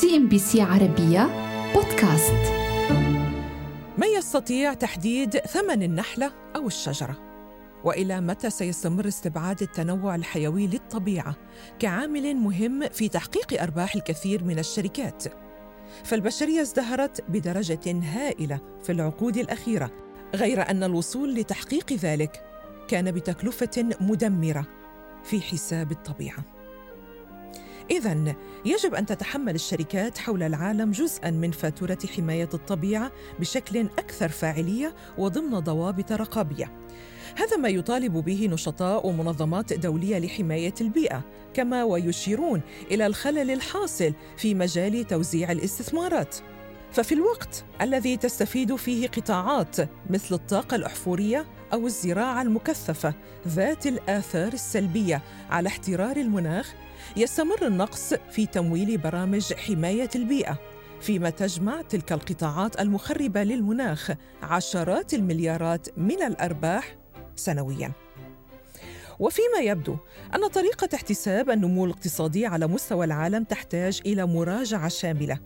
CNBC عربية بودكاست من يستطيع تحديد ثمن النحلة أو الشجرة؟ وإلى متى سيستمر استبعاد التنوع الحيوي للطبيعة كعامل مهم في تحقيق أرباح الكثير من الشركات؟ فالبشرية ازدهرت بدرجة هائلة في العقود الأخيرة غير أن الوصول لتحقيق ذلك كان بتكلفة مدمرة في حساب الطبيعة. إذا يجب أن تتحمل الشركات حول العالم جزءا من فاتورة حماية الطبيعة بشكل أكثر فاعلية وضمن ضوابط رقابية. هذا ما يطالب به نشطاء ومنظمات دولية لحماية البيئة، كما ويشيرون إلى الخلل الحاصل في مجال توزيع الاستثمارات. ففي الوقت الذي تستفيد فيه قطاعات مثل الطاقة الأحفورية أو الزراعة المكثفة ذات الآثار السلبية على احترار المناخ، يستمر النقص في تمويل برامج حماية البيئة، فيما تجمع تلك القطاعات المخربة للمناخ عشرات المليارات من الأرباح سنوياً. وفيما يبدو أن طريقة احتساب النمو الاقتصادي على مستوى العالم تحتاج إلى مراجعة شاملة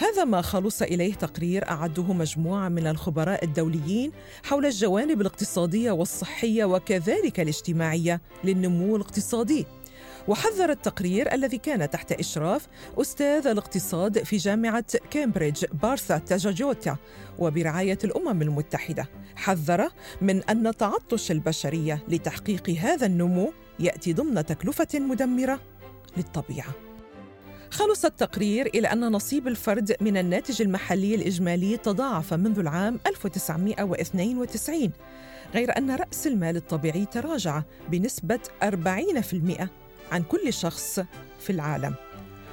هذا ما خلص إليه تقرير أعده مجموعة من الخبراء الدوليين حول الجوانب الاقتصادية والصحية وكذلك الاجتماعية للنمو الاقتصادي. وحذر التقرير الذي كان تحت إشراف أستاذ الاقتصاد في جامعة كامبريدج بارثا تاجاجوتا وبرعاية الأمم المتحدة. حذر من أن تعطش البشرية لتحقيق هذا النمو يأتي ضمن تكلفة مدمرة للطبيعة. خلص التقرير إلى أن نصيب الفرد من الناتج المحلي الإجمالي تضاعف منذ العام 1992 غير أن رأس المال الطبيعي تراجع بنسبة 40% عن كل شخص في العالم.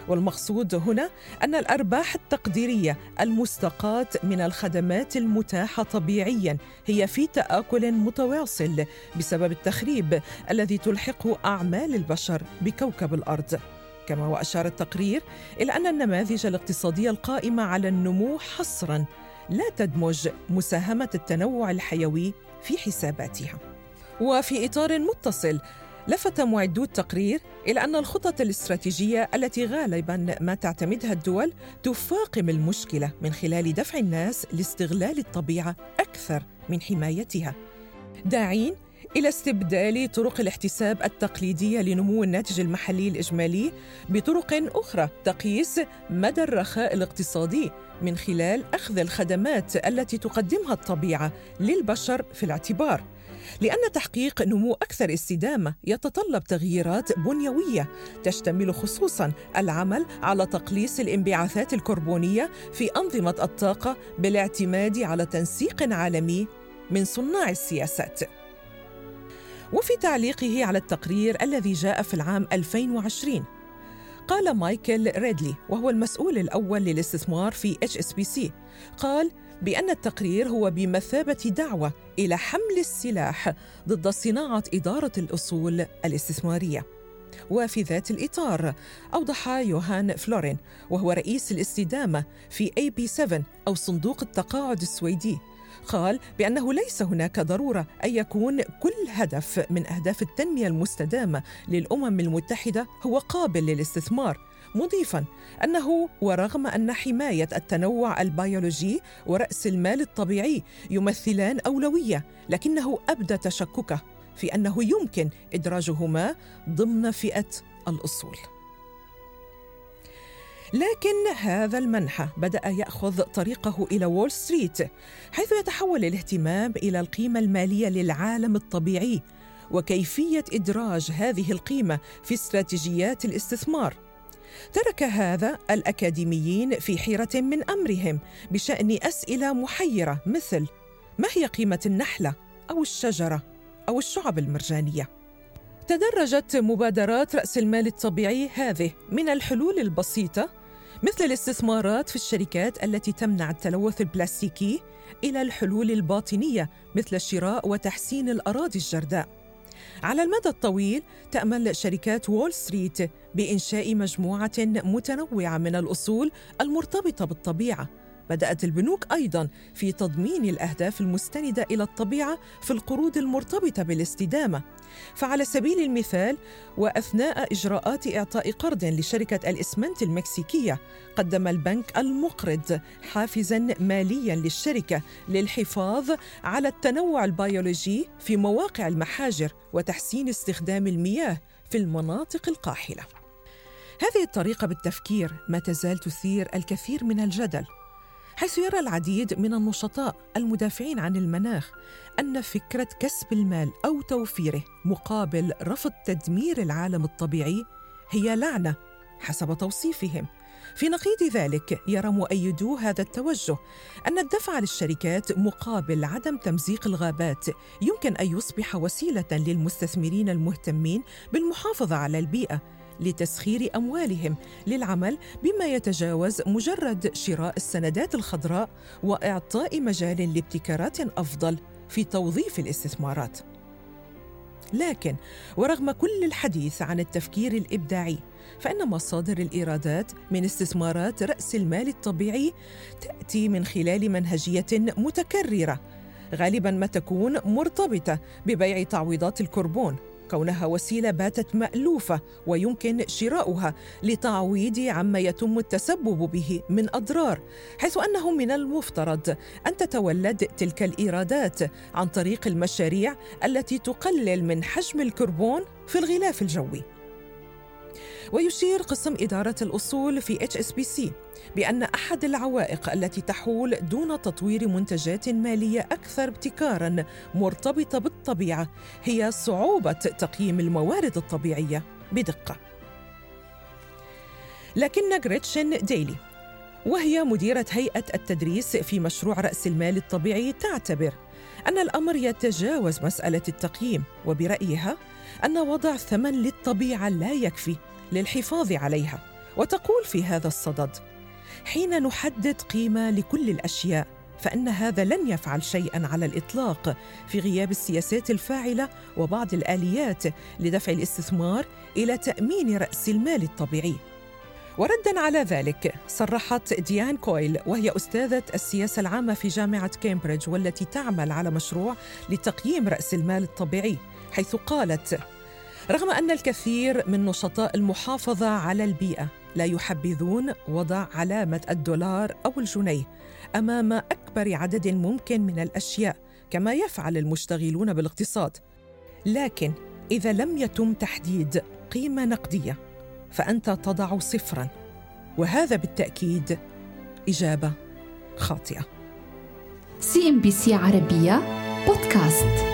والمقصود هنا أن الأرباح التقديرية المستقاة من الخدمات المتاحة طبيعياً هي في تآكل متواصل بسبب التخريب الذي تلحقه أعمال البشر بكوكب الأرض. كما واشار التقرير إلى أن النماذج الاقتصادية القائمة على النمو حصرا لا تدمج مساهمة التنوع الحيوي في حساباتها. وفي إطار متصل لفت معدو التقرير إلى أن الخطط الاستراتيجية التي غالبا ما تعتمدها الدول تفاقم المشكلة من خلال دفع الناس لاستغلال الطبيعة أكثر من حمايتها. داعين إلى استبدال طرق الاحتساب التقليدية لنمو الناتج المحلي الإجمالي بطرق أخرى تقيس مدى الرخاء الاقتصادي من خلال أخذ الخدمات التي تقدمها الطبيعة للبشر في الاعتبار. لأن تحقيق نمو أكثر استدامة يتطلب تغييرات بنيوية تشتمل خصوصاً العمل على تقليص الانبعاثات الكربونية في أنظمة الطاقة بالاعتماد على تنسيق عالمي من صناع السياسات. وفي تعليقه على التقرير الذي جاء في العام 2020 قال مايكل ريدلي وهو المسؤول الأول للاستثمار في HSBC قال بأن التقرير هو بمثابة دعوة إلى حمل السلاح ضد صناعة إدارة الأصول الاستثمارية. وفي ذات الإطار أوضح يوهان فلورين وهو رئيس الاستدامة في AB7 أو صندوق التقاعد السويدي قال بأنه ليس هناك ضرورة أن يكون كل هدف من أهداف التنمية المستدامة للأمم المتحدة هو قابل للاستثمار مضيفا أنه ورغم أن حماية التنوع البيولوجي ورأس المال الطبيعي يمثلان أولوية لكنه أبدى تشككه في أنه يمكن إدراجهما ضمن فئة الأصول. لكن هذا المنحى بدأ يأخذ طريقه إلى وول ستريت حيث يتحول الاهتمام إلى القيمة المالية للعالم الطبيعي وكيفية إدراج هذه القيمة في استراتيجيات الاستثمار ترك هذا الأكاديميين في حيرة من أمرهم بشأن أسئلة محيرة مثل ما هي قيمة النحلة أو الشجرة أو الشعب المرجانية؟ تدرجت مبادرات رأس المال الطبيعي هذه من الحلول البسيطة مثل الاستثمارات في الشركات التي تمنع التلوث البلاستيكي إلى الحلول الباطنية مثل شراء وتحسين الأراضي الجرداء. على المدى الطويل تأمل شركات وول ستريت بإنشاء مجموعة متنوعة من الأصول المرتبطة بالطبيعة بدأت البنوك أيضا في تضمين الأهداف المستندة إلى الطبيعة في القروض المرتبطة بالاستدامة. فعلى سبيل المثال وأثناء إجراءات إعطاء قرض لشركة الإسمنت المكسيكية قدم البنك المقرض حافزا ماليا للشركة للحفاظ على التنوع البيولوجي في مواقع المحاجر وتحسين استخدام المياه في المناطق القاحلة. هذه الطريقة بالتفكير ما تزال تثير الكثير من الجدل. حيث يرى العديد من النشطاء المدافعين عن المناخ أن فكرة كسب المال أو توفيره مقابل رفض تدمير العالم الطبيعي هي لعنة حسب توصيفهم. في نقيض ذلك يرى مؤيدو هذا التوجه أن الدفع للشركات مقابل عدم تمزيق الغابات يمكن أن يصبح وسيلة للمستثمرين المهتمين بالمحافظة على البيئة لتسخير أموالهم للعمل بما يتجاوز مجرد شراء السندات الخضراء وإعطاء مجال لابتكارات أفضل في توظيف الاستثمارات. لكن ورغم كل الحديث عن التفكير الإبداعي فإن مصادر الإيرادات من استثمارات رأس المال الطبيعي تأتي من خلال منهجية متكررة غالبا ما تكون مرتبطة ببيع تعويضات الكربون. كونها وسيلة باتت مألوفة ويمكن شراؤها لتعويض عما يتم التسبب به من أضرار حيث أنه من المفترض أن تتولد تلك الإيرادات عن طريق المشاريع التي تقلل من حجم الكربون في الغلاف الجوي. ويشير قسم إدارة الأصول في HSBC بأن أحد العوائق التي تحول دون تطوير منتجات مالية أكثر ابتكاراً مرتبطة بالطبيعة هي صعوبة تقييم الموارد الطبيعية بدقة. لكن غريتشن ديلي وهي مديرة هيئة التدريس في مشروع رأس المال الطبيعي تعتبر أن الأمر يتجاوز مسألة التقييم وبرأيها أن وضع ثمن للطبيعة لا يكفي للحفاظ عليها وتقول في هذا الصدد حين نحدد قيمة لكل الأشياء فإن هذا لن يفعل شيئا على الإطلاق في غياب السياسات الفاعلة وبعض الآليات لدفع الاستثمار إلى تأمين رأس المال الطبيعي. وردا على ذلك صرحت ديان كويل وهي أستاذة السياسة العامة في جامعة كامبريدج والتي تعمل على مشروع لتقييم رأس المال الطبيعي. حيث قالت رغم أن الكثير من نشطاء المحافظة على البيئة لا يحبذون وضع علامة الدولار أو الجنيه أمام أكبر عدد ممكن من الأشياء كما يفعل المشتغلون بالاقتصاد. لكن إذا لم يتم تحديد قيمة نقدية فأنت تضع صفرا. وهذا بالتأكيد إجابة خاطئة. سي إم بي سي عربية بودكاست.